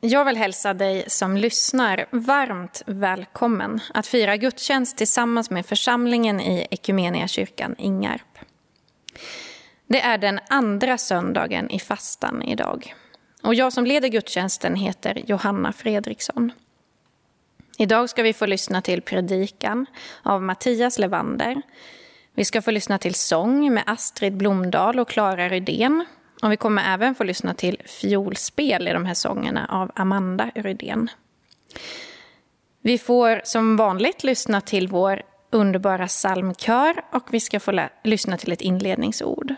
Jag vill hälsa dig som lyssnar varmt välkommen att fira gudstjänst tillsammans med församlingen i Ekumeniakyrkan Ingarp. Det är den andra söndagen i fastan idag. Och jag som leder gudstjänsten heter Johanna Fredriksson. Idag ska vi få lyssna till predikan av Mattias Levander. Vi ska få lyssna till sång med Astrid Blomdahl och Klara Rydén och vi kommer även få lyssna till fiolspel i de här sångerna av Amanda Rydén. Vi får som vanligt lyssna till vår underbara psalmkör och vi ska få lyssna till ett inledningsord.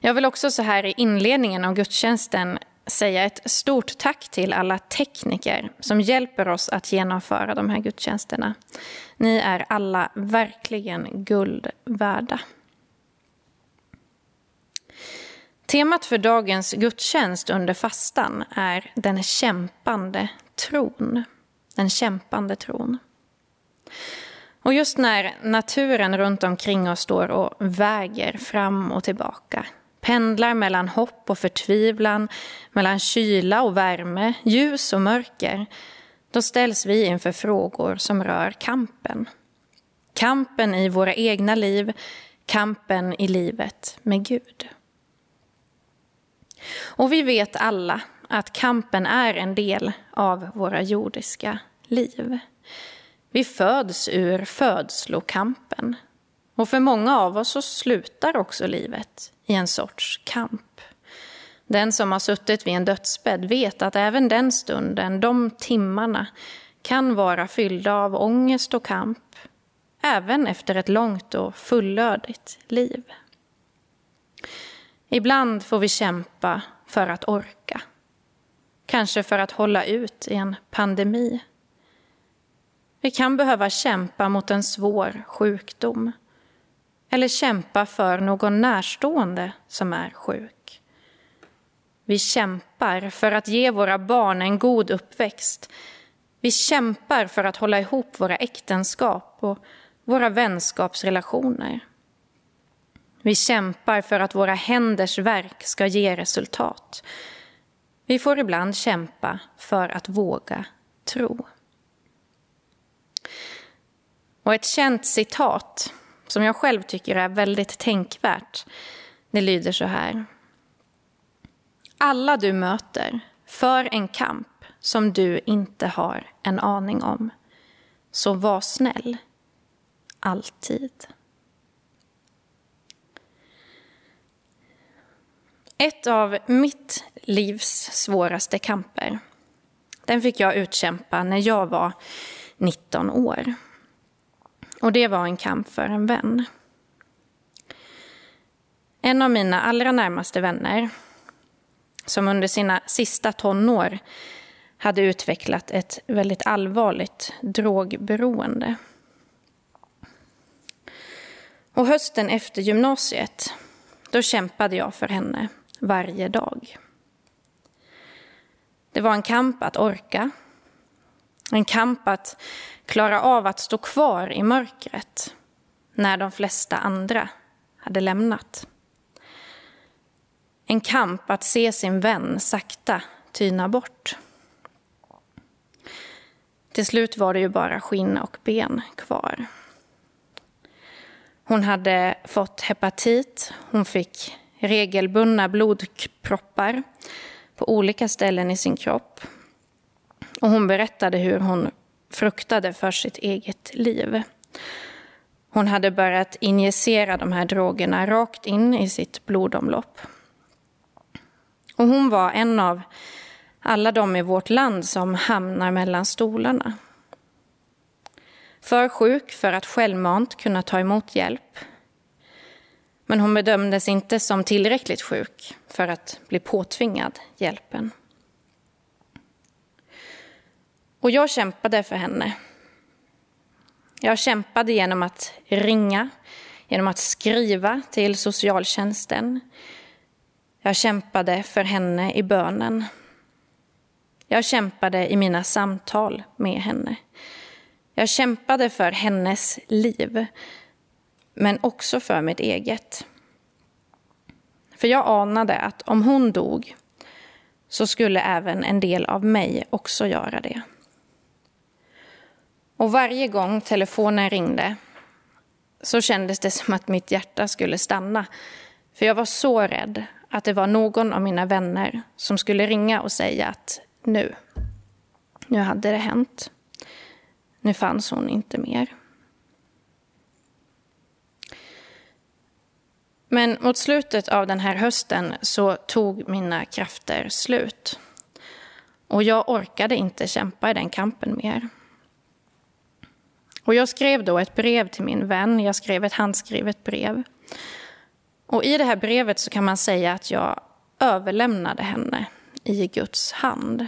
Jag vill också så här i inledningen av gudstjänsten säga ett stort tack till alla tekniker som hjälper oss att genomföra de här gudstjänsterna. Ni är alla verkligen guld värda. Temat för dagens gudstjänst under fastan är den kämpande tron. Den kämpande tron. Och just när naturen runt omkring oss står och väger fram och tillbaka pendlar mellan hopp och förtvivlan, mellan kyla och värme, ljus och mörker, då ställs vi inför frågor som rör kampen. Kampen i våra egna liv, kampen i livet med Gud. Och vi vet alla att kampen är en del av våra jordiska liv. Vi föds ur födslokampen. Och för många av oss så slutar också livet i en sorts kamp. Den som har suttit vid en dödsbädd vet att även den stunden, de timmarna, kan vara fyllda av ångest och kamp, även efter ett långt och fullödigt liv. Ibland får vi kämpa för att orka. Kanske för att hålla ut i en pandemi. Vi kan behöva kämpa mot en svår sjukdom. Eller kämpa för någon närstående som är sjuk. Vi kämpar för att ge våra barn en god uppväxt. Vi kämpar för att hålla ihop våra äktenskap och våra vänskapsrelationer. Vi kämpar för att våra händers verk ska ge resultat. Vi får ibland kämpa för att våga tro. Och ett känt citat som jag själv tycker är väldigt tänkvärt, det lyder så här. Alla du möter för en kamp som du inte har en aning om. Så var snäll. Alltid. Ett av mitt livs svåraste kamper, den fick jag utkämpa när jag var 19 år. Och det var en kamp för en vän. En av mina allra närmaste vänner, som under sina sista tonår hade utvecklat ett väldigt allvarligt drogberoende. Och hösten efter gymnasiet, då kämpade jag för henne varje dag. Det var en kamp att orka. En kamp att klara av att stå kvar i mörkret när de flesta andra hade lämnat. En kamp att se sin vän sakta tyna bort. Till slut var det ju bara skinn och ben kvar. Hon hade fått hepatit, hon fick regelbundna blodproppar på olika ställen i sin kropp. Och hon berättade hur hon fruktade för sitt eget liv. Hon hade börjat injicera de här drogerna rakt in i sitt blodomlopp. Och hon var en av alla de i vårt land som hamnar mellan stolarna. För sjuk för att självmant kunna ta emot hjälp men hon bedömdes inte som tillräckligt sjuk för att bli påtvingad hjälpen. Och jag kämpade för henne. Jag kämpade genom att ringa, genom att skriva till socialtjänsten. Jag kämpade för henne i bönen. Jag kämpade i mina samtal med henne. Jag kämpade för hennes liv men också för mitt eget. För jag anade att om hon dog, så skulle även en del av mig också göra det. Och varje gång telefonen ringde så kändes det som att mitt hjärta skulle stanna. För jag var så rädd att det var någon av mina vänner som skulle ringa och säga att nu, nu hade det hänt. Nu fanns hon inte mer. Men mot slutet av den här hösten så tog mina krafter slut. Och jag orkade inte kämpa i den kampen mer. Och jag skrev då ett brev till min vän, jag skrev ett handskrivet brev. Och i det här brevet så kan man säga att jag överlämnade henne i Guds hand.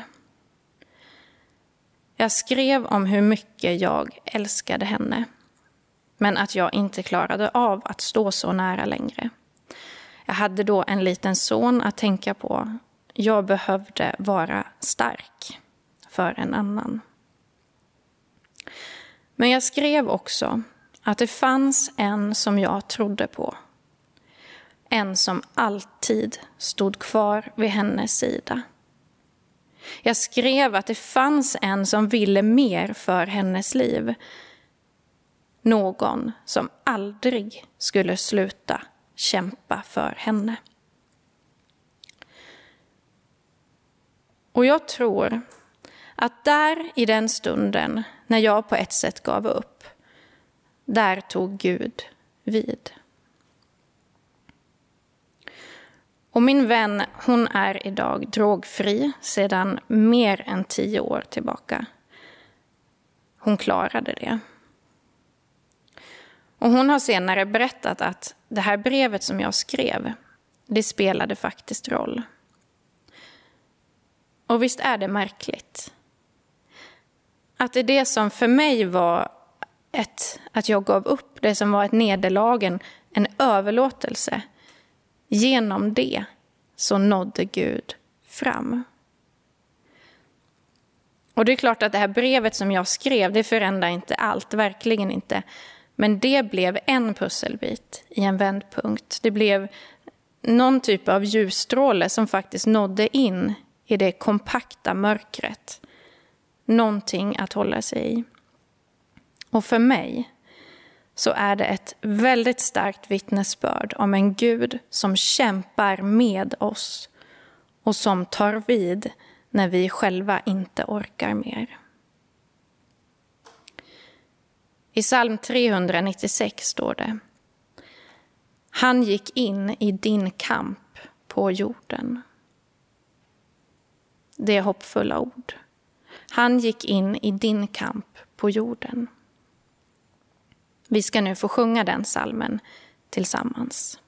Jag skrev om hur mycket jag älskade henne men att jag inte klarade av att stå så nära längre. Jag hade då en liten son att tänka på. Jag behövde vara stark för en annan. Men jag skrev också att det fanns en som jag trodde på. En som alltid stod kvar vid hennes sida. Jag skrev att det fanns en som ville mer för hennes liv. Någon som aldrig skulle sluta kämpa för henne. Och jag tror att där i den stunden när jag på ett sätt gav upp, där tog Gud vid. Och min vän, hon är idag drogfri sedan mer än tio år tillbaka. Hon klarade det. Och hon har senare berättat att det här brevet som jag skrev, det spelade faktiskt roll. Och visst är det märkligt? Att det är det som för mig var ett, att jag gav upp, det som var ett nederlag, en, en överlåtelse. Genom det så nådde Gud fram. Och det är klart att det här brevet som jag skrev, det förändrar inte allt, verkligen inte. Men det blev en pusselbit i en vändpunkt. Det blev någon typ av ljusstråle som faktiskt nådde in i det kompakta mörkret. Någonting att hålla sig i. Och för mig så är det ett väldigt starkt vittnesbörd om en Gud som kämpar med oss och som tar vid när vi själva inte orkar mer. I psalm 396 står det Han gick in i din kamp på jorden. Det är hoppfulla ord. Han gick in i din kamp på jorden. Vi ska nu få sjunga den salmen tillsammans.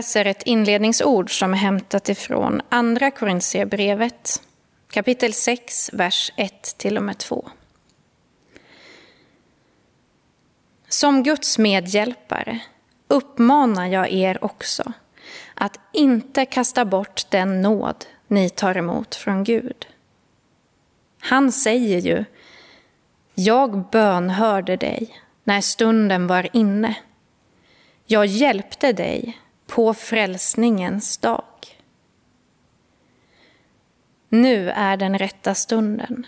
läser ett inledningsord som är hämtat ifrån Andra Korintierbrevet kapitel 6, vers 1 till och med 2. Som Guds medhjälpare uppmanar jag er också att inte kasta bort den nåd ni tar emot från Gud. Han säger ju, jag bönhörde dig när stunden var inne. Jag hjälpte dig på frälsningens dag. Nu är den rätta stunden.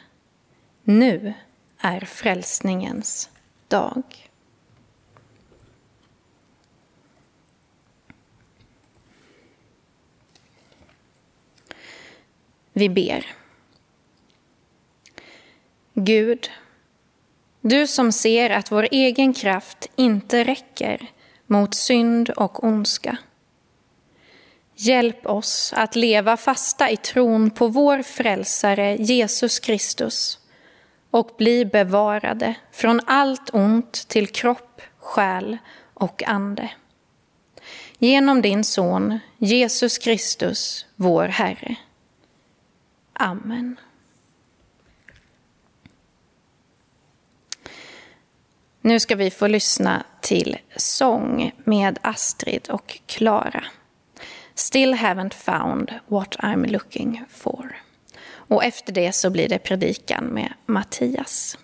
Nu är frälsningens dag. Vi ber. Gud, du som ser att vår egen kraft inte räcker mot synd och ondska. Hjälp oss att leva fasta i tron på vår frälsare Jesus Kristus och bli bevarade från allt ont till kropp, själ och ande. Genom din son Jesus Kristus, vår Herre. Amen. Nu ska vi få lyssna till sång med Astrid och Klara. Still haven't found what I'm looking for. Och efter det så blir det predikan med Mattias.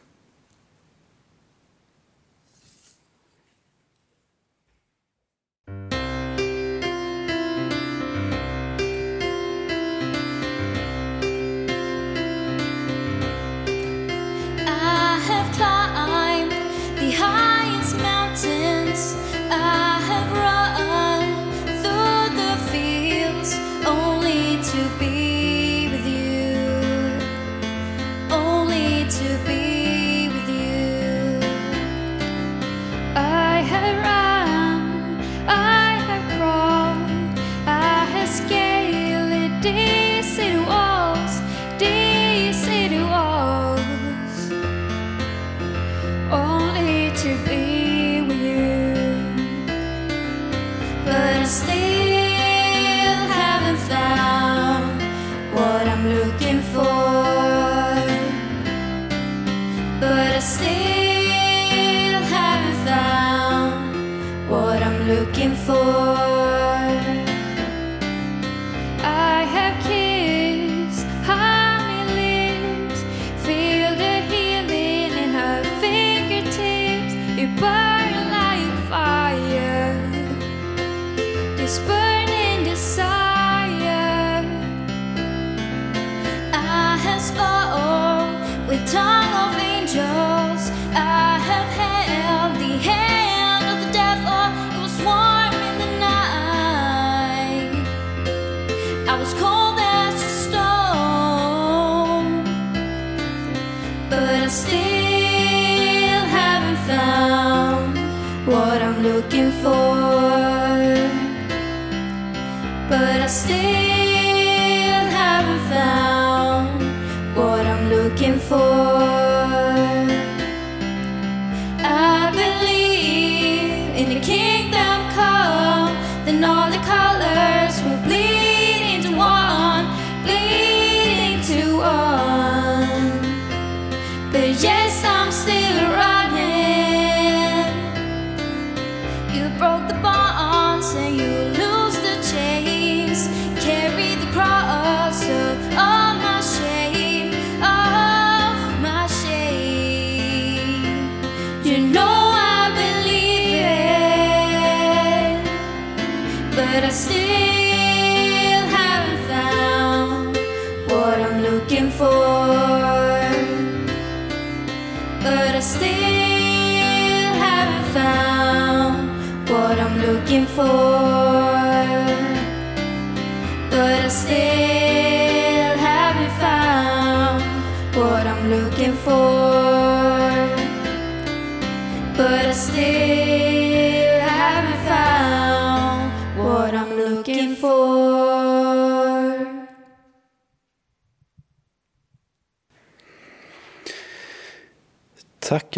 Looking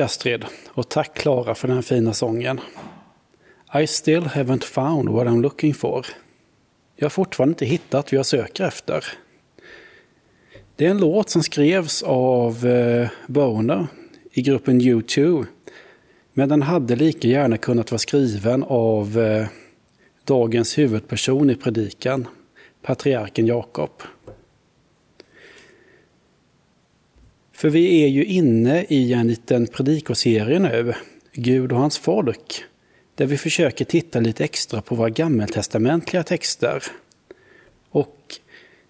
Tack Astrid och tack Klara för den fina sången. I still haven't found what I'm looking for. Jag har fortfarande inte hittat vad jag söker efter. Det är en låt som skrevs av eh, Boner i gruppen U2. Men den hade lika gärna kunnat vara skriven av eh, dagens huvudperson i predikan, patriarken Jakob. För vi är ju inne i en liten predikoserie nu, Gud och hans folk, där vi försöker titta lite extra på våra gammeltestamentliga texter. Och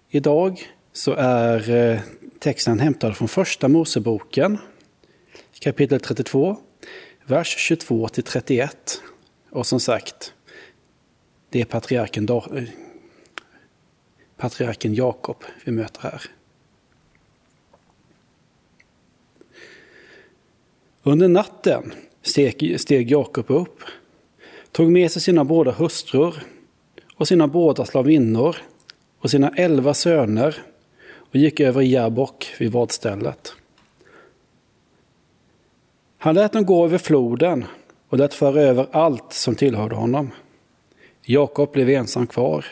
idag så är eh, texten hämtad från första Moseboken, kapitel 32, vers 22 till 31. Och som sagt, det är patriarken, eh, patriarken Jakob vi möter här. Under natten steg, steg Jakob upp, tog med sig sina båda hustrur och sina båda slavinnor och sina elva söner och gick över Jabok vid vadstället. Han lät dem gå över floden och lät föra över allt som tillhörde honom. Jakob blev ensam kvar.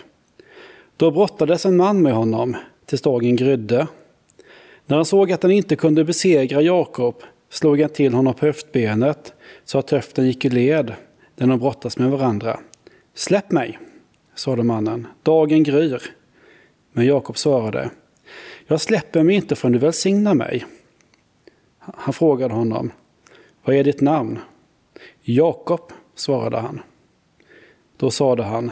Då brottades en man med honom tills dagen grydde. När han såg att han inte kunde besegra Jakob slog han till honom på höftbenet så att höften gick i led när de brottas med varandra. Släpp mig, sade mannen, dagen gryr. Men Jakob svarade, jag släpper mig inte förrän du välsignar mig. Han frågade honom, vad är ditt namn? Jakob, svarade han. Då sade han,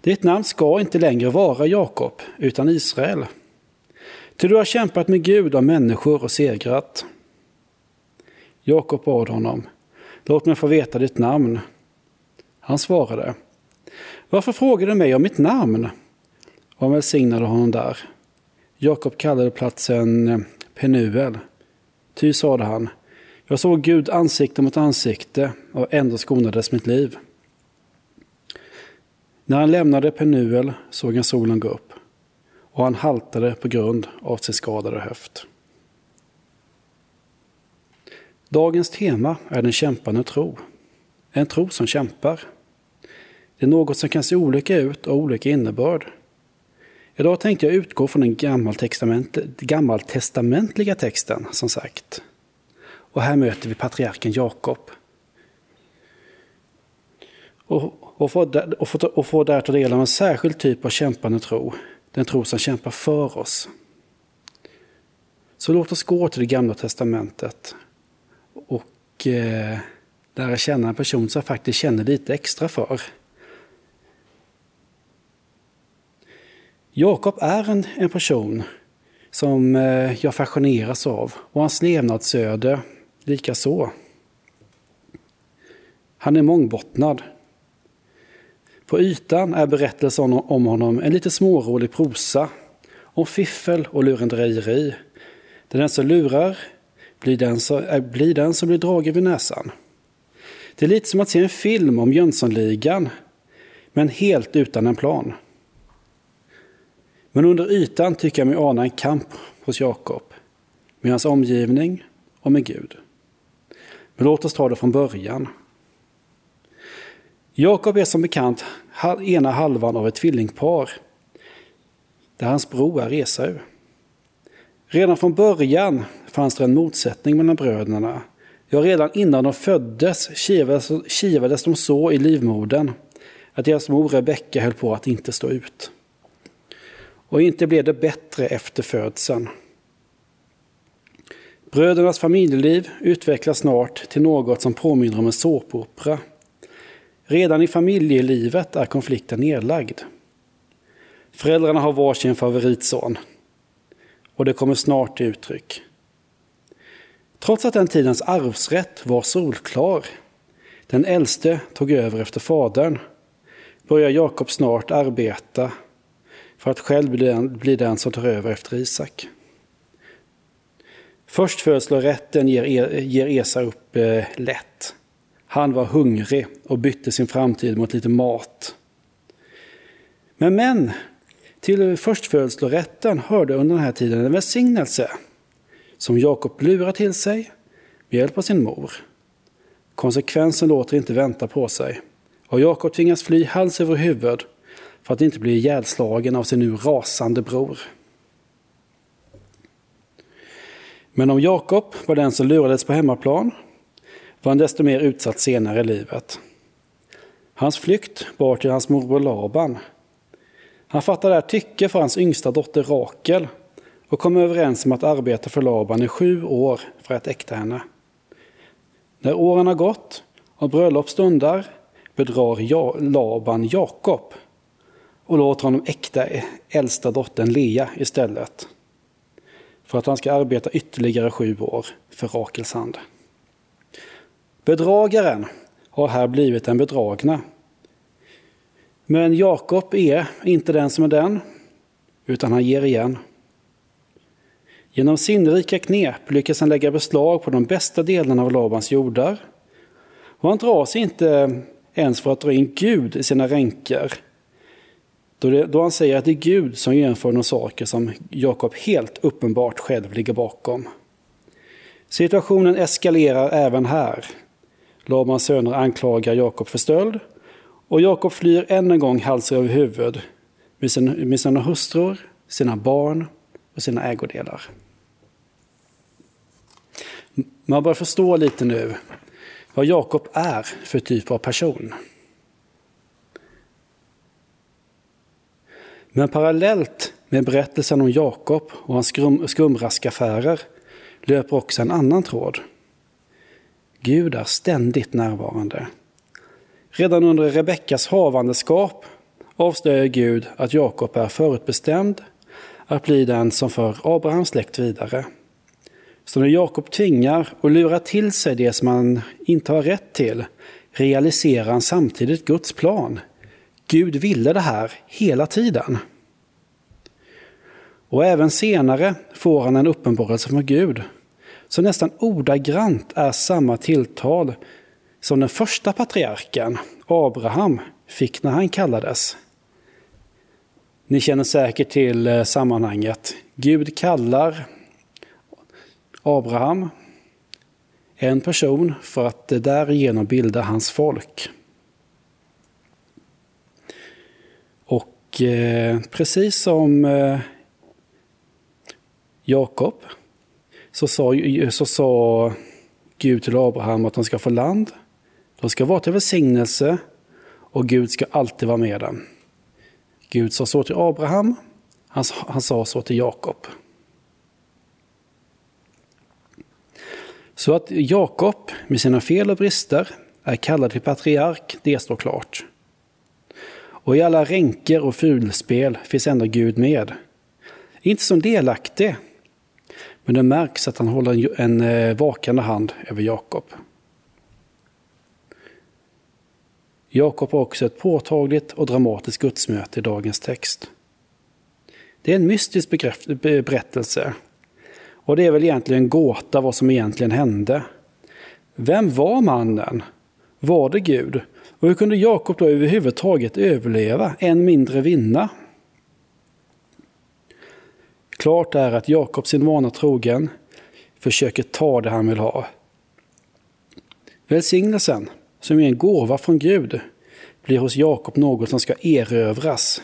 ditt namn ska inte längre vara Jakob, utan Israel. Ty du har kämpat med Gud och människor och segrat. Jakob bad honom, låt mig få veta ditt namn. Han svarade, varför frågar du mig om mitt namn? Och han välsignade honom där. Jakob kallade platsen eh, Penuel. Ty sade han, jag såg Gud ansikte mot ansikte och ändå skonades mitt liv. När han lämnade Penuel såg han solen gå upp och han haltade på grund av sin skadade höft. Dagens tema är den kämpande tro. En tro som kämpar. Det är något som kan se olika ut och olika innebörd. Idag tänkte jag utgå från den gammaltestamentliga texten, som sagt. Och här möter vi patriarken Jakob. Och, och, får och, får, och får där ta del av en särskild typ av kämpande tro. Den tro som kämpar för oss. Så låt oss gå till det gamla testamentet och eh, lära känna en person som jag faktiskt känner lite extra för. Jakob är en, en person som eh, jag fascineras av och hans levnadsöde lika så. Han är mångbottnad. På ytan är berättelsen om honom en lite smårolig prosa om fiffel och lurendrejeri. Där den som lurar blir den, som, äh, eh, blir den som blir dragen vid näsan. Det är lite som att se en film om Jönssonligan, men helt utan en plan. Men under ytan tycker jag mig ana en kamp hos Jakob, med hans omgivning och med Gud. Men låt oss ta det från början. Jakob är som bekant ena halvan av ett tvillingpar, där hans bror är Esau. Redan från början fanns det en motsättning mellan bröderna. Ja, redan innan de föddes kivades, kivades de så i livmodern att deras mor Rebecka höll på att inte stå ut. Och inte blev det bättre efter födseln. Brödernas familjeliv utvecklas snart till något som påminner om en såpopera. Redan i familjelivet är konflikten nedlagd. Föräldrarna har varsin favoritson och det kommer snart till uttryck. Trots att den tidens arvsrätt var solklar, den äldste tog över efter fadern, börjar Jakob snart arbeta för att själv bli den, bli den som tar över efter Isak. Förstfödslorätten ger, e, ger Esa upp eh, lätt. Han var hungrig och bytte sin framtid mot lite mat. Men, men till förstfödslorätten hörde under den här tiden en välsignelse som Jakob lurar till sig med hjälp av sin mor. Konsekvensen låter inte vänta på sig och Jakob tvingas fly hals över huvud för att inte bli ihjälslagen av sin nu rasande bror. Men om Jakob var den som lurades på hemmaplan var han desto mer utsatt senare i livet. Hans flykt bar till hans morbror Laban. Han fattade där tycke för hans yngsta dotter Rakel och kom överens om att arbeta för Laban i sju år för att äkta henne. När åren har gått och bröllop stundar bedrar Laban Jakob och låter honom äkta e-, äldsta dottern Lea istället för att han ska arbeta ytterligare sju år för Rakels hand. Bedragaren har här blivit den bedragna. Men Jakob är inte den som är den, utan han ger igen. Genom sinnrika knep lyckas han lägga beslag på de bästa delarna av Labans jordar. Och han drar sig inte ens för att dra in Gud i sina ränker. Då, det, då han säger att det är Gud som genomför de saker som Jakob helt uppenbart själv ligger bakom. Situationen eskalerar även här. Labans söner anklagar Jakob för stöld och Jakob flyr än en gång hals över huvud med, sin, med sina hustrur, sina barn och sina ägodelar. Man bör förstå lite nu vad Jakob är för typ av person. Men parallellt med berättelsen om Jakob och hans skum, skumraskaffärer löper också en annan tråd. Gud är ständigt närvarande. Redan under Rebeckas havandeskap avslöjar Gud att Jakob är förutbestämd att bli den som för Abrahams släkt vidare. Så när Jakob tvingar och lurar till sig det som han inte har rätt till realiserar han samtidigt Guds plan. Gud ville det här hela tiden. Och även senare får han en uppenbarelse från Gud som nästan ordagrant är samma tilltal som den första patriarken, Abraham, fick när han kallades. Ni känner säkert till eh, sammanhanget. Gud kallar Abraham, en person, för att eh, därigenom bilda hans folk. Och eh, precis som eh, Jakob så sa, så sa Gud till Abraham att han ska få land. De ska vara till välsignelse och Gud ska alltid vara med dem. Gud sa så till Abraham, han, han sa så till Jakob. Så att Jakob med sina fel och brister är kallad till patriark, det står klart. Och i alla ränker och fulspel finns ändå Gud med. Inte som delaktig, men det märks att han håller en eh, vakande hand över Jakob. Jakob har också ett påtagligt och dramatiskt gudsmöte i dagens text. Det är en mystisk berättelse och det är väl egentligen en gåta vad som egentligen hände. Vem var mannen? Var det Gud? Och hur kunde Jakob då överhuvudtaget överleva, än mindre vinna? Klart är att Jakob sin vana trogen försöker ta det han vill ha. Välsignelsen, som är en gåva från Gud, blir hos Jakob något som ska erövras.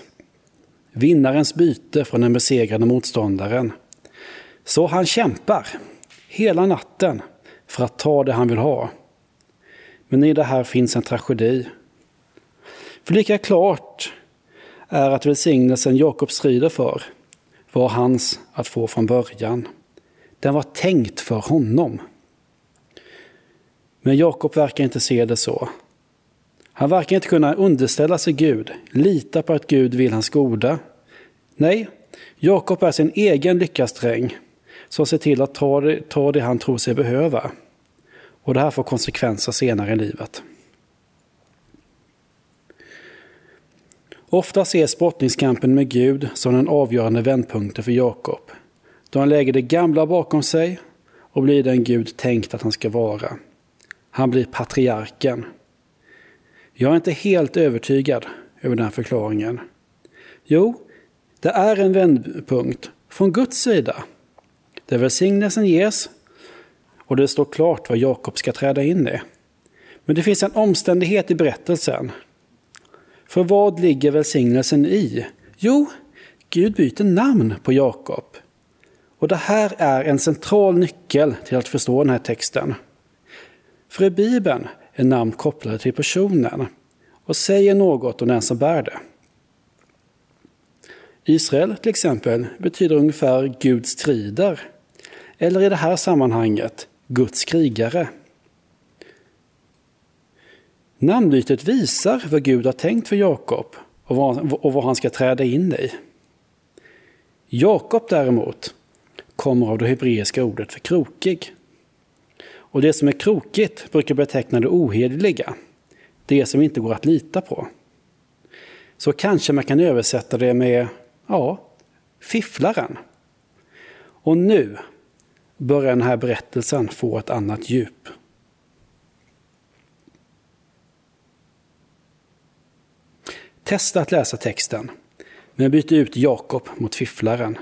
Vinnarens byte från den besegrade motståndaren. Så han kämpar hela natten för att ta det han vill ha. Men i det här finns en tragedi. För lika klart är att välsignelsen Jakob strider för var hans att få från början. Den var tänkt för honom. Men Jakob verkar inte se det så. Han verkar inte kunna underställa sig Gud, lita på att Gud vill hans goda. Nej, Jakob är sin egen lyckasträng som ser till att ta det, ta det han tror sig behöva. Och det här får konsekvenser senare i livet. Ofta ses brottningskampen med Gud som den avgörande vändpunkten för Jakob, då han lägger det gamla bakom sig och blir den Gud tänkt att han ska vara. Han blir patriarken. Jag är inte helt övertygad över den förklaringen. Jo, det är en vändpunkt från Guds sida, där välsignelsen ges och det står klart vad Jakob ska träda in i. Men det finns en omständighet i berättelsen För vad ligger välsignelsen i? Jo, Gud byter namn på Jakob. Och det här är en central nyckel till att förstå den här texten. För i Bibeln är namn kopplade till personen och säger något om den som bär det. Israel till exempel betyder ungefär Gud strider. Eller i det här sammanhanget Guds krigare. Namnbytet visar vad Gud har tänkt för Jakob och vad, han ska träda in i. Jakob däremot kommer av det hebreiska ordet för krokig. Och det som är krokigt brukar beteckna det ohederliga, det som inte går att lita på. Så kanske man kan översätta det med, ja, fifflaren. Och nu börjar den här berättelsen få ett annat djup. Testa att läsa texten, men byt ut Jakob mot fifflaren.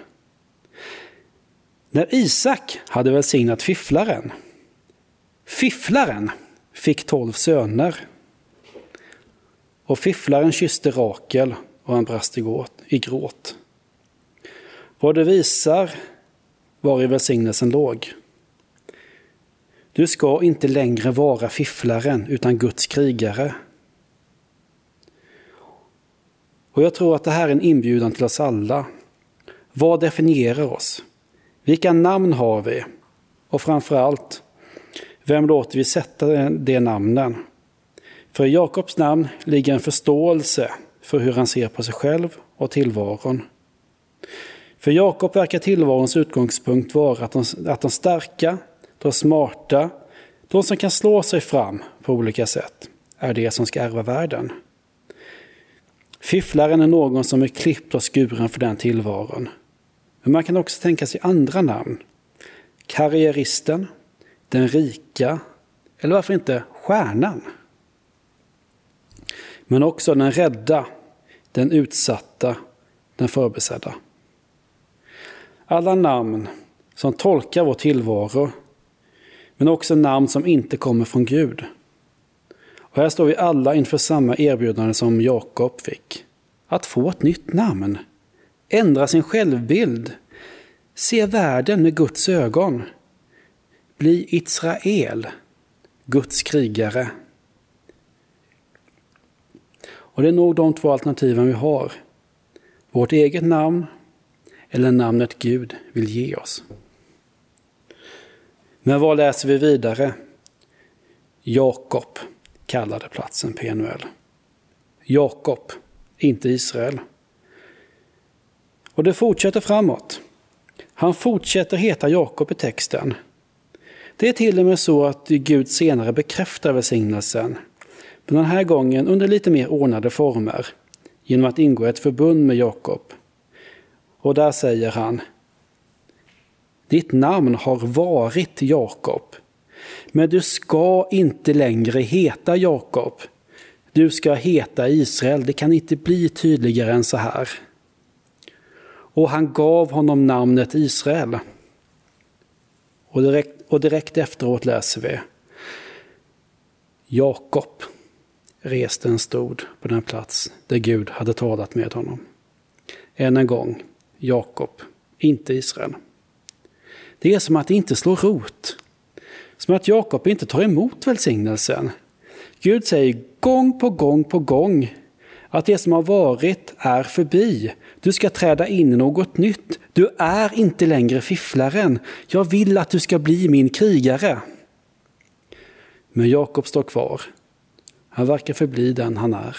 När Isak hade välsignat fifflaren, fifflaren fick tolv söner. Och fifflaren kysste Rakel och han brast i gråt. Vad det visar var i välsignelsen låg. Du ska inte längre vara fifflaren utan Guds krigare. Och jag tror att det här är en inbjudan till oss alla. Vad definierar oss? Vilka namn har vi? Och framför allt, vem låter vi sätta de namnen? För i Jakobs namn ligger en förståelse för hur han ser på sig själv och tillvaron. För Jakob verkar tillvarons utgångspunkt vara att de, att de starka, de smarta, de som kan slå sig fram på olika sätt, är det som ska ärva världen. Fifflaren är någon som är klippt och skuren för den tillvaron. Men man kan också tänka sig andra namn. Karriäristen, den rika eller varför inte stjärnan? Men också den rädda, den utsatta, den förbesedda. Alla namn som tolkar vår tillvaro, men också namn som inte kommer från Gud. Och här står vi alla inför samma erbjudande som Jakob fick. Att få ett nytt namn. Ändra sin självbild. Se världen med Guds ögon. Bli Israel, Guds krigare. Och det är nog de två alternativen vi har. Vårt eget namn eller namnet Gud vill ge oss. Men vad läser vi vidare? Jakob kallade platsen Penuel. Jakob, inte Israel. Och det fortsätter framåt. Han fortsätter heta Jakob i texten. Det är till och med så att Gud senare bekräftar välsignelsen. Men den här gången under lite mer ordnade former. Genom att ingå ett förbund med Jakob. Och där säger han Ditt namn har varit Jakob. Men du ska inte längre heta Jakob. Du ska heta Israel. Det kan inte bli tydligare än så här. Och han gav honom namnet Israel. Och direkt, och direkt efteråt läser vi Jakob reste en stod på den plats där Gud hade talat med honom. Än en gång, Jakob, inte Israel. Det är som att det inte slår rot. Som att Jakob inte tar emot välsignelsen. Gud säger gång på gång på gång att det som har varit är förbi. Du ska träda in i något nytt. Du är inte längre fifflaren. Jag vill att du ska bli min krigare. Men Jakob står kvar. Han verkar förbli den han är.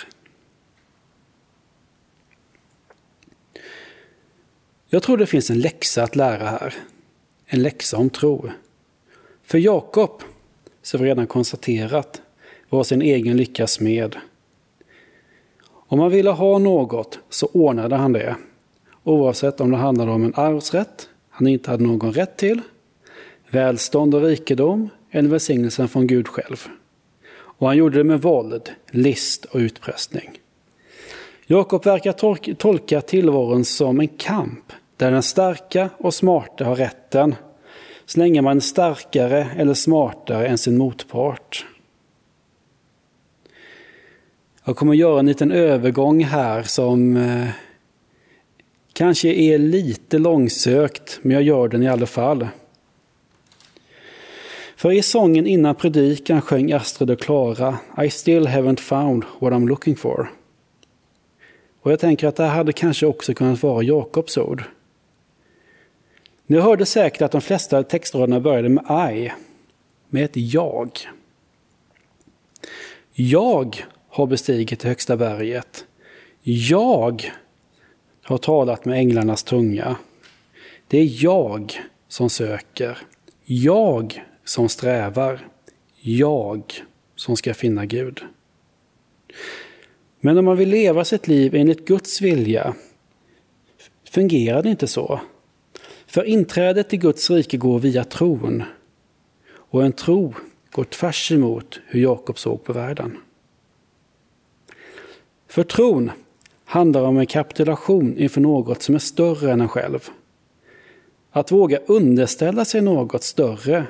Jag tror det finns en läxa att lära här. En läxa om tro. För Jakob, som vi redan konstaterat, var sin egen lyckas med. Om han ville ha något så ordnade han det. Oavsett om det handlade om en arvsrätt han inte hade någon rätt till, välstånd och rikedom eller välsignelsen från Gud själv. Och han gjorde det med våld, list och utpressning. Jakob verkar tolka tillvaron som en kamp där den starka och smarta har rätten så länge man är starkare eller smartare än sin motpart. Jag kommer göra en liten övergång här som eh, kanske är lite långsökt, men jag gör den i alla fall. För i sången innan predikan sjöng Astrid och Klara I still haven't found what I'm looking for. Och jag tänker att det här hade kanske också kunnat vara Jakobs ord. Ni hörde säkert att de flesta textraderna började med I, med ett jag. Jag har bestigit det högsta berget. Jag har talat med änglarnas tunga. Det är jag som söker. Jag som strävar. Jag som ska finna Gud. Men om man vill leva sitt liv enligt Guds vilja fungerar det inte så. För inträdet i Guds rike går via tron. Och en tro går tvärs emot hur Jakob såg på världen. För tron handlar om en kapitulation inför något som är större än en själv. Att våga underställa sig något större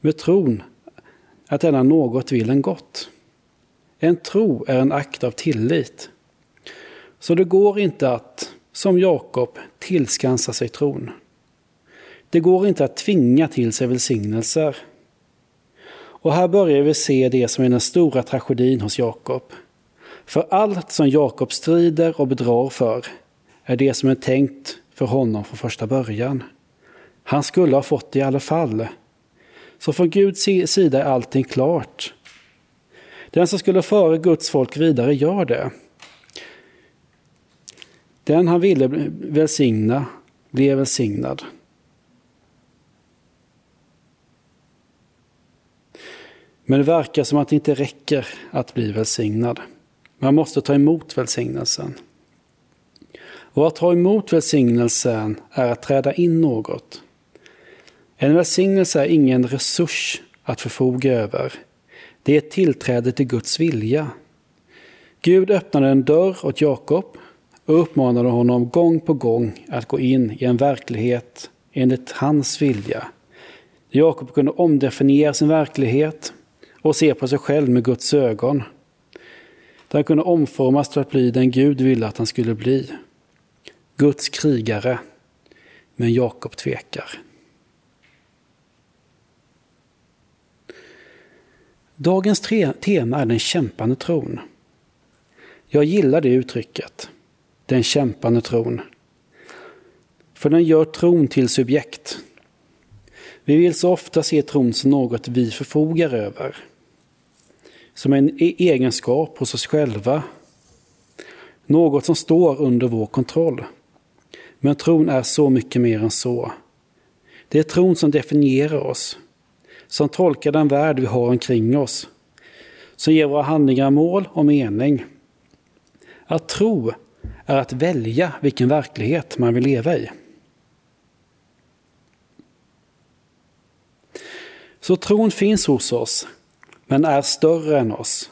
med tron att denna något vill en gott. En tro är en akt av tillit. Så det går inte att, som Jakob, tillskansa sig tron. Det går inte att tvinga till sig välsignelser. Och här börjar vi se det som är den stora tragedin hos Jakob. För allt som Jakob strider och bedrar för är det som är tänkt för honom från första början. Han skulle ha fått det i alla fall. Så från Guds sida är allting klart. Den som skulle föra Guds folk vidare gör det. Den han ville välsigna blev välsignad. Men det verkar som att det inte räcker att bli välsignad. Man måste ta emot välsignelsen. Och att ta emot välsignelsen är att träda in något. En välsignelse är ingen resurs att förfoga över. Det är ett tillträde till Guds vilja. Gud öppnade en dörr åt Jakob och uppmanade honom gång på gång att gå in i en verklighet enligt hans vilja. Jakob kunde omdefiniera sin verklighet och se på sig själv med Guds ögon. Där han kunde omformas till att bli den Gud ville att han skulle bli. Guds krigare. Men Jakob tvekar. Dagens tema är den kämpande tron. Jag gillar det uttrycket. Den kämpande tron. För den gör tron till subjekt. Vi vill så ofta se tron som något vi förfogar över. Som en e- egenskap hos oss själva. Något som står under vår kontroll. Men tron är så mycket mer än så. Det är tron som definierar oss, som tolkar den värld vi har omkring oss, som ger våra handlingar mål och mening. Att tro är att välja vilken verklighet man vill leva i. Så tron finns hos oss, men är större än oss.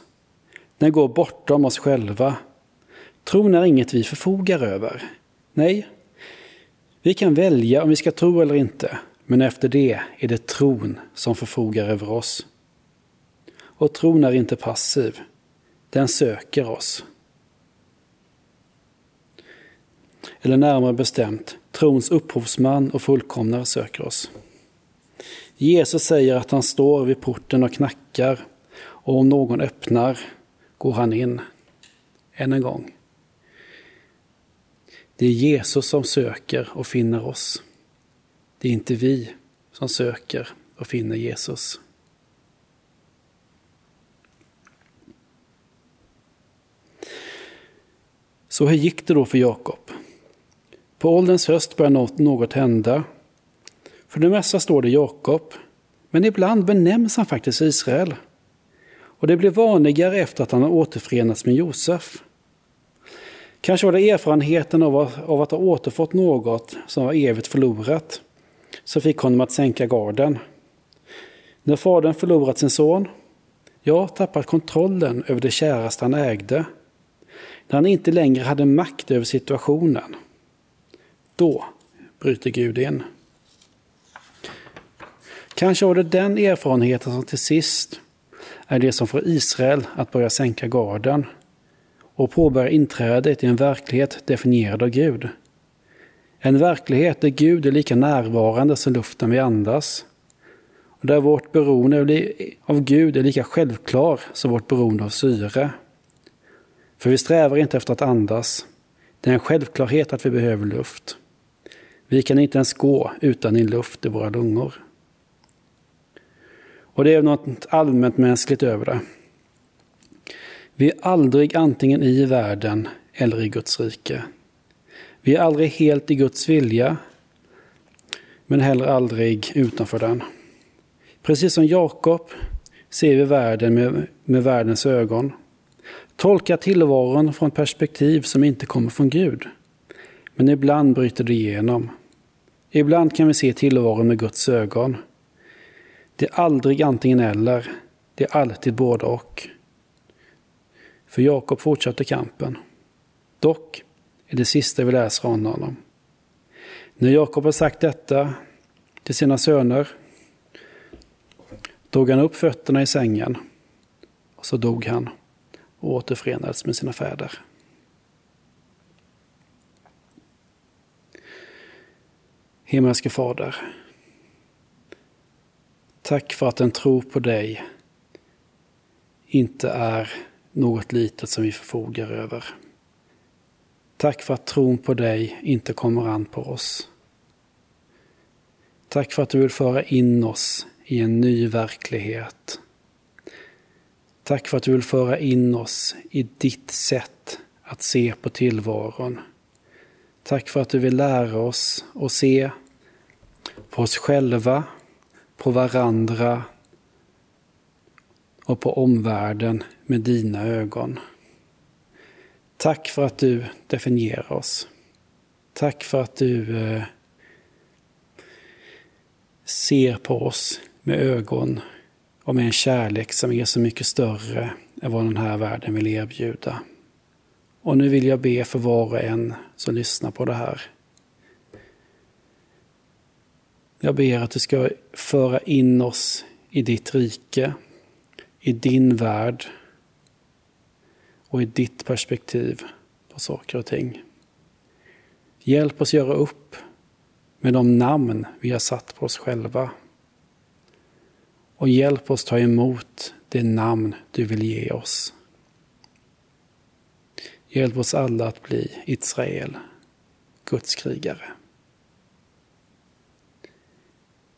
Den går bortom oss själva. Tron är inget vi förfogar över. Nej, vi kan välja om vi ska tro eller inte, men efter det är det tron som förfogar över oss. Och tron är inte passiv. Den söker oss. Eller närmare bestämt, trons upphovsman och fullkomnare söker oss. Jesus säger att han står vid porten och knackar och om någon öppnar går han in. Än en gång. Det är Jesus som söker och finner oss. Det är inte vi som söker och finner Jesus. Så hur gick det då för Jakob? På ålderns höst började något hända. För det mesta står det Jakob, men ibland benämns han faktiskt Israel. Och det blev vanligare efter att han återförenats med Josef. Kanske var det erfarenheten av att, av att ha återfått något som var evigt förlorat som fick honom att sänka garden. När fadern förlorat sin son, ja, tappat kontrollen över det käraste han ägde, när han inte längre hade makt över situationen, då bryter Gud in. Kanske var det den erfarenheten som till sist är det som får Israel att börja sänka garden och påbörja inträdet i en verklighet definierad av Gud. En verklighet där Gud är lika närvarande som luften vi andas. Och där vårt beroende av Gud är lika självklar som vårt beroende av syre. För vi strävar inte efter att andas. Det är en självklarhet att vi behöver luft. Vi kan inte ens gå utan in luft i våra lungor. Och det är något allmänt mänskligt över det. Vi är aldrig antingen i världen eller i Guds rike. Vi är aldrig helt i Guds vilja, men heller aldrig utanför den. Precis som Jakob ser vi världen med, med världens ögon. Tolkar tillvaron från ett perspektiv som inte kommer från Gud. Men ibland bryter det igenom. Ibland kan vi se tillvaron med Guds ögon. Det är aldrig antingen eller, det är alltid både och. För Jakob fortsatte kampen. Dock är det sista vi läser om honom. När Jakob har sagt detta till sina söner drog han upp fötterna i sängen och så dog han och återförenades med sina fäder. Himmelske Fader, tack för att en tro på dig inte är något litet som vi förfogar över. Tack för att tron på dig inte kommer an på oss. Tack för att du vill föra in oss i en ny verklighet. Tack för att du vill föra in oss i ditt sätt att se på tillvaron. Tack för att du vill lära oss att se på oss själva, på varandra och på omvärlden med dina ögon. Tack för att du definierar oss. Tack för att du eh, ser på oss med ögon och med en kärlek som är så mycket större än vad den här världen vill erbjuda. Och nu vill jag be för var och en som lyssnar på det här. Jag ber att du ska föra in oss i ditt rike, i din värld och i ditt perspektiv på saker och ting. Hjälp oss göra upp med de namn vi har satt på oss själva. Och hjälp oss ta emot det namn du vill ge oss. Hjälp oss alla att bli Israel, Guds krigare.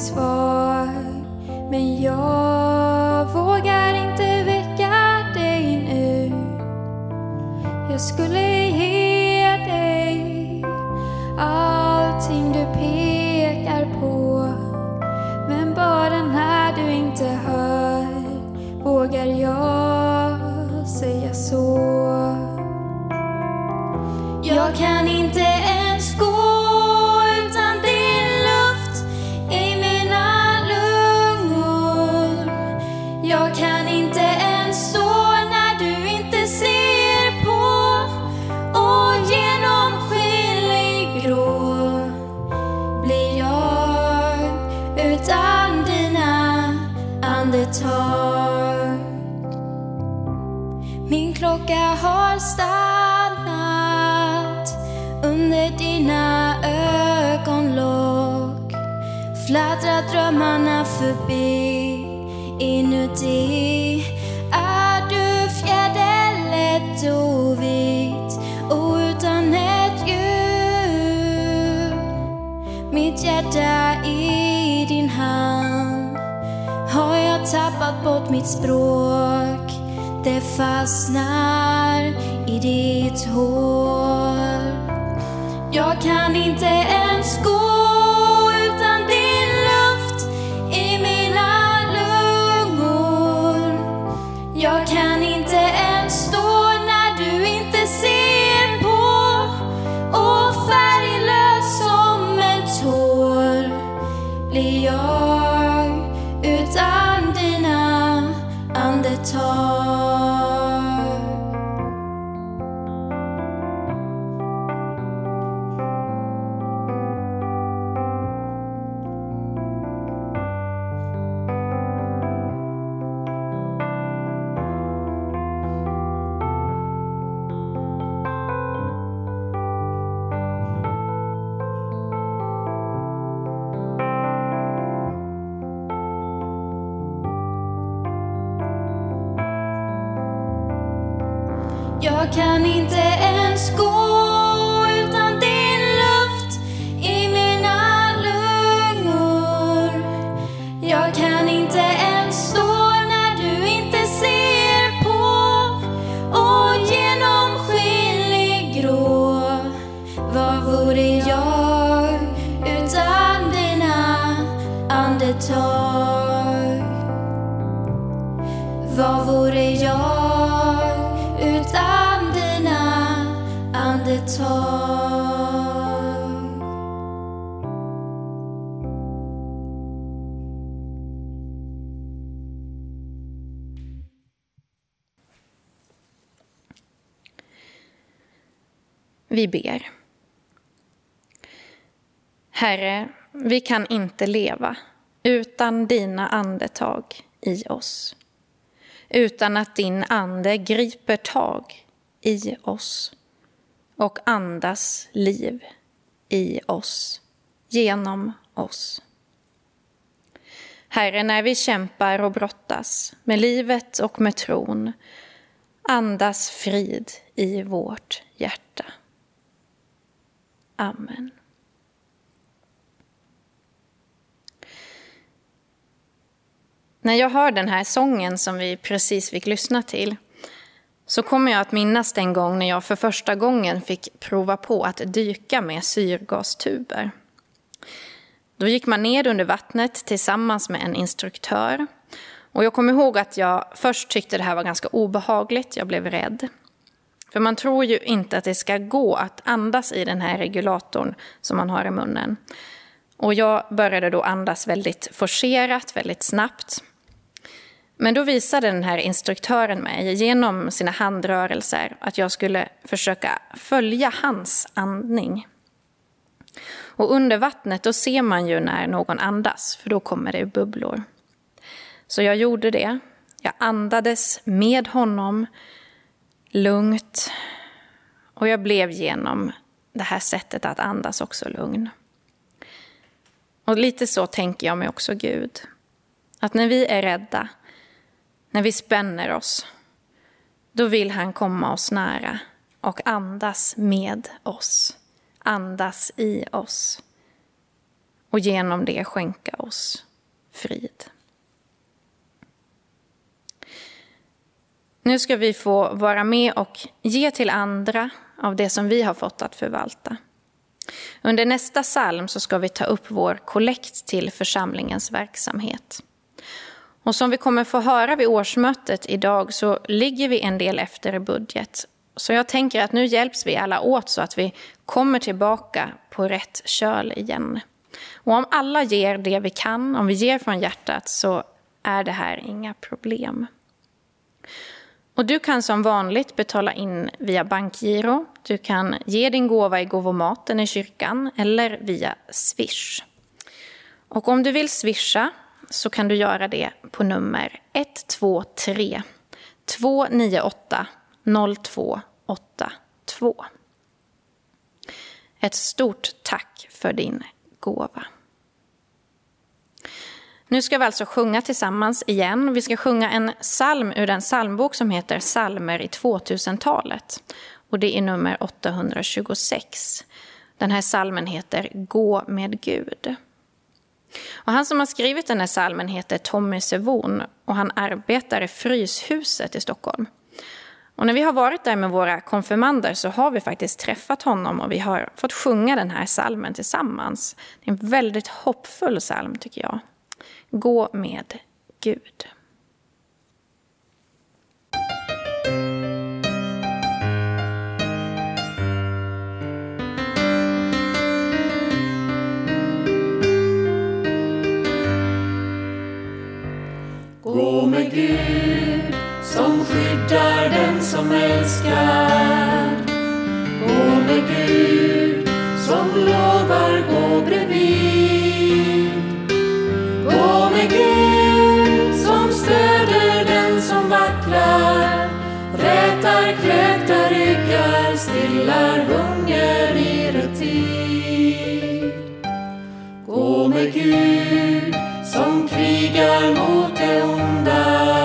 Svar. Men jag vågar inte väcka dig nu. Jag skulle Jag kan inte ens gå Vi ber. Herre, vi kan inte leva utan dina andetag i oss. Utan att din ande griper tag i oss och andas liv i oss, genom oss. Herre, när vi kämpar och brottas med livet och med tron, andas frid i vårt hjärta. Amen. När jag hör den här sången som vi precis fick lyssna till så kommer jag att minnas den gång när jag för första gången fick prova på att dyka med syrgastuber. Då gick man ner under vattnet tillsammans med en instruktör. Och jag kommer ihåg att jag först tyckte det här var ganska obehagligt, jag blev rädd. För man tror ju inte att det ska gå att andas i den här regulatorn som man har i munnen. Och jag började då andas väldigt forcerat, väldigt snabbt. Men då visade den här instruktören mig genom sina handrörelser att jag skulle försöka följa hans andning. Och under vattnet då ser man ju när någon andas, för då kommer det bubblor. Så jag gjorde det. Jag andades med honom, lugnt. Och jag blev genom det här sättet att andas också lugn. Och lite så tänker jag mig också Gud. Att när vi är rädda, när vi spänner oss, då vill han komma oss nära och andas med oss, andas i oss och genom det skänka oss frid. Nu ska vi få vara med och ge till andra av det som vi har fått att förvalta. Under nästa psalm så ska vi ta upp vår kollekt till församlingens verksamhet. Och som vi kommer få höra vid årsmötet idag så ligger vi en del efter i budget. Så jag tänker att nu hjälps vi alla åt så att vi kommer tillbaka på rätt köl igen. Och om alla ger det vi kan, om vi ger från hjärtat, så är det här inga problem. Och du kan som vanligt betala in via bankgiro. Du kan ge din gåva i gåvomaten i kyrkan eller via Swish. Och om du vill swisha så kan du göra det på nummer 123 298 0282. Ett stort tack för din gåva. Nu ska vi alltså sjunga tillsammans igen. Vi ska sjunga en psalm ur den psalmbok som heter Psalmer i 2000-talet. Och det är nummer 826. Den här psalmen heter Gå med Gud. Och han som har skrivit den här psalmen heter Tommy Sevon och han arbetar i Fryshuset i Stockholm. Och när vi har varit där med våra konfirmander så har vi faktiskt träffat honom och vi har fått sjunga den här salmen tillsammans. Det är en väldigt hoppfull psalm tycker jag. Gå med Gud. Gå med Gud som skyddar den som älskar. Gå med Gud kräkta ryggar, stillar hunger i rätt tid. Gå med Gud som krigar mot det onda.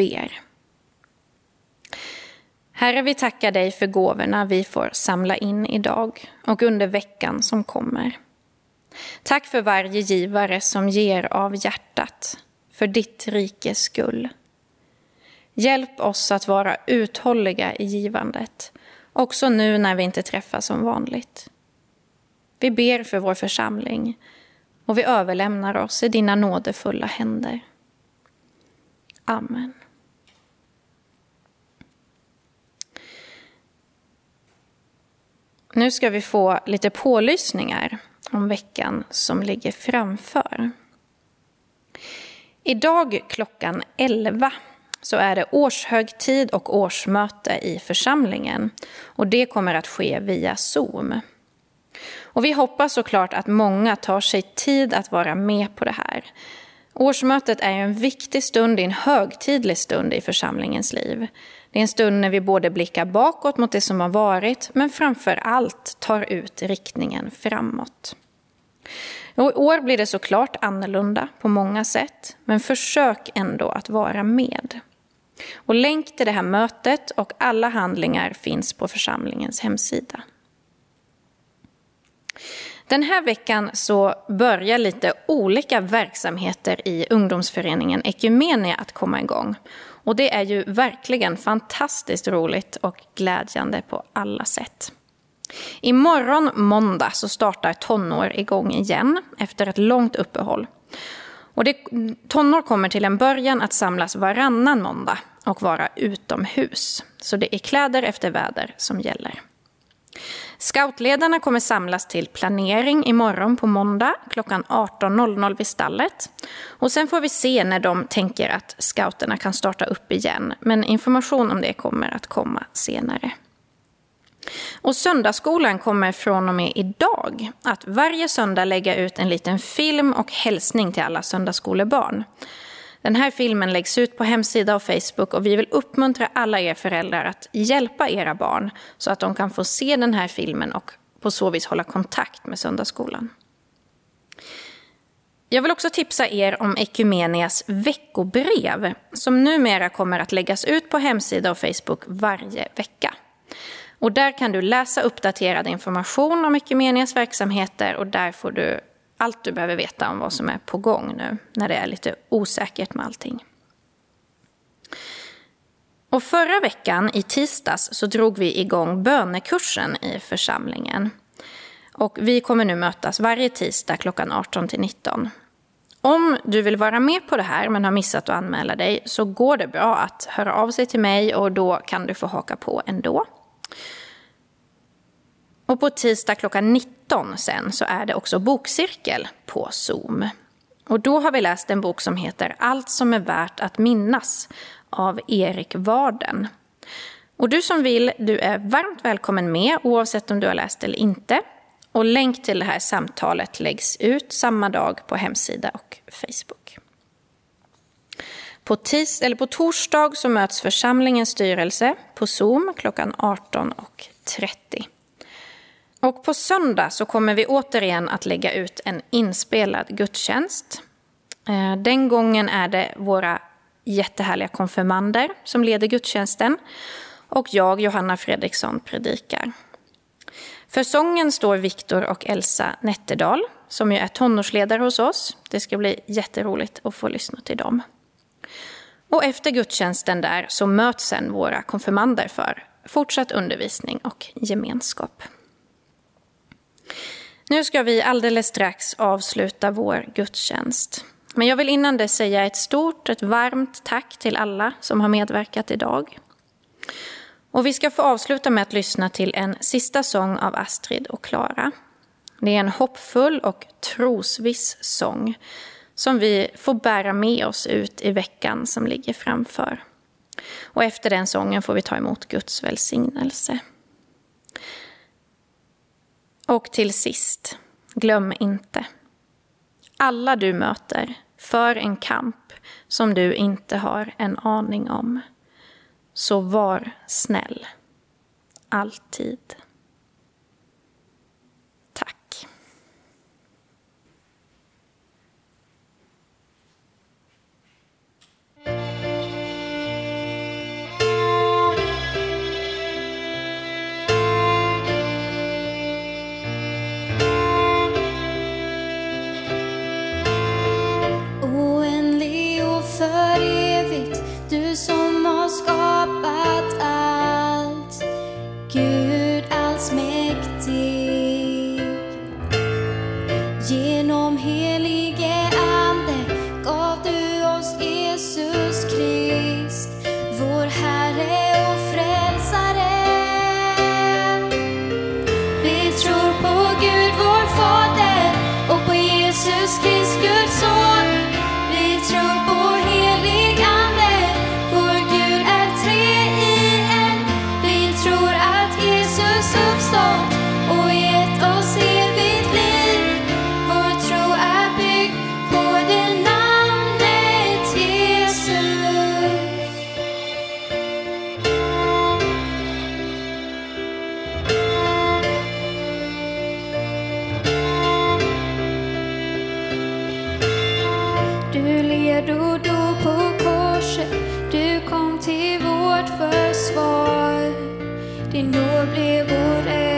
Ber. Herre, vi tackar dig för gåvorna vi får samla in idag och under veckan som kommer. Tack för varje givare som ger av hjärtat, för ditt rikes skull. Hjälp oss att vara uthålliga i givandet, också nu när vi inte träffas som vanligt. Vi ber för vår församling och vi överlämnar oss i dina nådefulla händer. Amen. Nu ska vi få lite pålysningar om veckan som ligger framför. Idag klockan 11 så är det årshögtid och årsmöte i församlingen. Och det kommer att ske via Zoom. Och vi hoppas såklart att många tar sig tid att vara med på det här. Årsmötet är en viktig stund, en högtidlig stund i församlingens liv. Det är en stund när vi både blickar bakåt mot det som har varit, men framför allt tar ut riktningen framåt. Och I år blir det såklart annorlunda på många sätt, men försök ändå att vara med. Och länk till det här mötet och alla handlingar finns på församlingens hemsida. Den här veckan så börjar lite olika verksamheter i ungdomsföreningen Ekumenia att komma igång. Och det är ju verkligen fantastiskt roligt och glädjande på alla sätt. Imorgon måndag så startar tonår igång igen efter ett långt uppehåll. Och det, tonår kommer till en början att samlas varannan måndag och vara utomhus. Så det är kläder efter väder som gäller. Scoutledarna kommer samlas till planering imorgon på måndag klockan 18.00 vid stallet. Och sen får vi se när de tänker att scouterna kan starta upp igen. Men information om det kommer att komma senare. Och söndagsskolan kommer från och med idag att varje söndag lägga ut en liten film och hälsning till alla söndagsskolebarn. Den här filmen läggs ut på hemsida och Facebook och vi vill uppmuntra alla er föräldrar att hjälpa era barn så att de kan få se den här filmen och på så vis hålla kontakt med söndagsskolan. Jag vill också tipsa er om Ekumenias veckobrev som numera kommer att läggas ut på hemsida och Facebook varje vecka. Och där kan du läsa uppdaterad information om Ekumenias verksamheter och där får du allt du behöver veta om vad som är på gång nu när det är lite osäkert med allting. Och förra veckan, i tisdags, så drog vi igång bönekursen i församlingen. Och vi kommer nu mötas varje tisdag klockan 18 till 19. Om du vill vara med på det här men har missat att anmäla dig så går det bra att höra av sig till mig och då kan du få haka på ändå. Och på tisdag klockan 19 sen så är det också bokcirkel på Zoom. Och då har vi läst en bok som heter Allt som är värt att minnas av Erik Varden. Och du som vill, du är varmt välkommen med oavsett om du har läst eller inte. Och länk till det här samtalet läggs ut samma dag på hemsida och Facebook. På, tis eller på torsdag så möts församlingens styrelse på Zoom klockan 18.30. Och på söndag så kommer vi återigen att lägga ut en inspelad gudstjänst. Eh, den gången är det våra jättehärliga konfirmander som leder gudstjänsten och jag, Johanna Fredriksson, predikar. För sången står Viktor och Elsa Nätterdal som ju är tonårsledare hos oss. Det ska bli jätteroligt att få lyssna till dem. Och efter gudstjänsten där så möts sen våra konfirmander för fortsatt undervisning och gemenskap. Nu ska vi alldeles strax avsluta vår gudstjänst. Men jag vill innan det säga ett stort, ett varmt tack till alla som har medverkat idag. Och vi ska få avsluta med att lyssna till en sista sång av Astrid och Klara. Det är en hoppfull och trosviss sång som vi får bära med oss ut i veckan som ligger framför. Och efter den sången får vi ta emot Guds välsignelse. Och till sist, glöm inte. Alla du möter för en kamp som du inte har en aning om. Så var snäll. Alltid. Du led och dog på korset, du kom till vårt försvar. Din nåd blev vår räddning.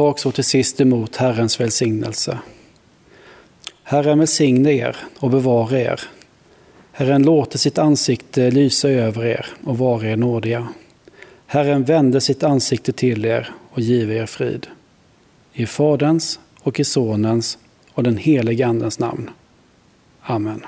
Tag så till sist emot Herrens välsignelse. Herren välsigne er och bevara er. Herren låter sitt ansikte lysa över er och vara er nådiga. Herren vände sitt ansikte till er och give er frid. I Faderns och i Sonens och den helige Andens namn. Amen.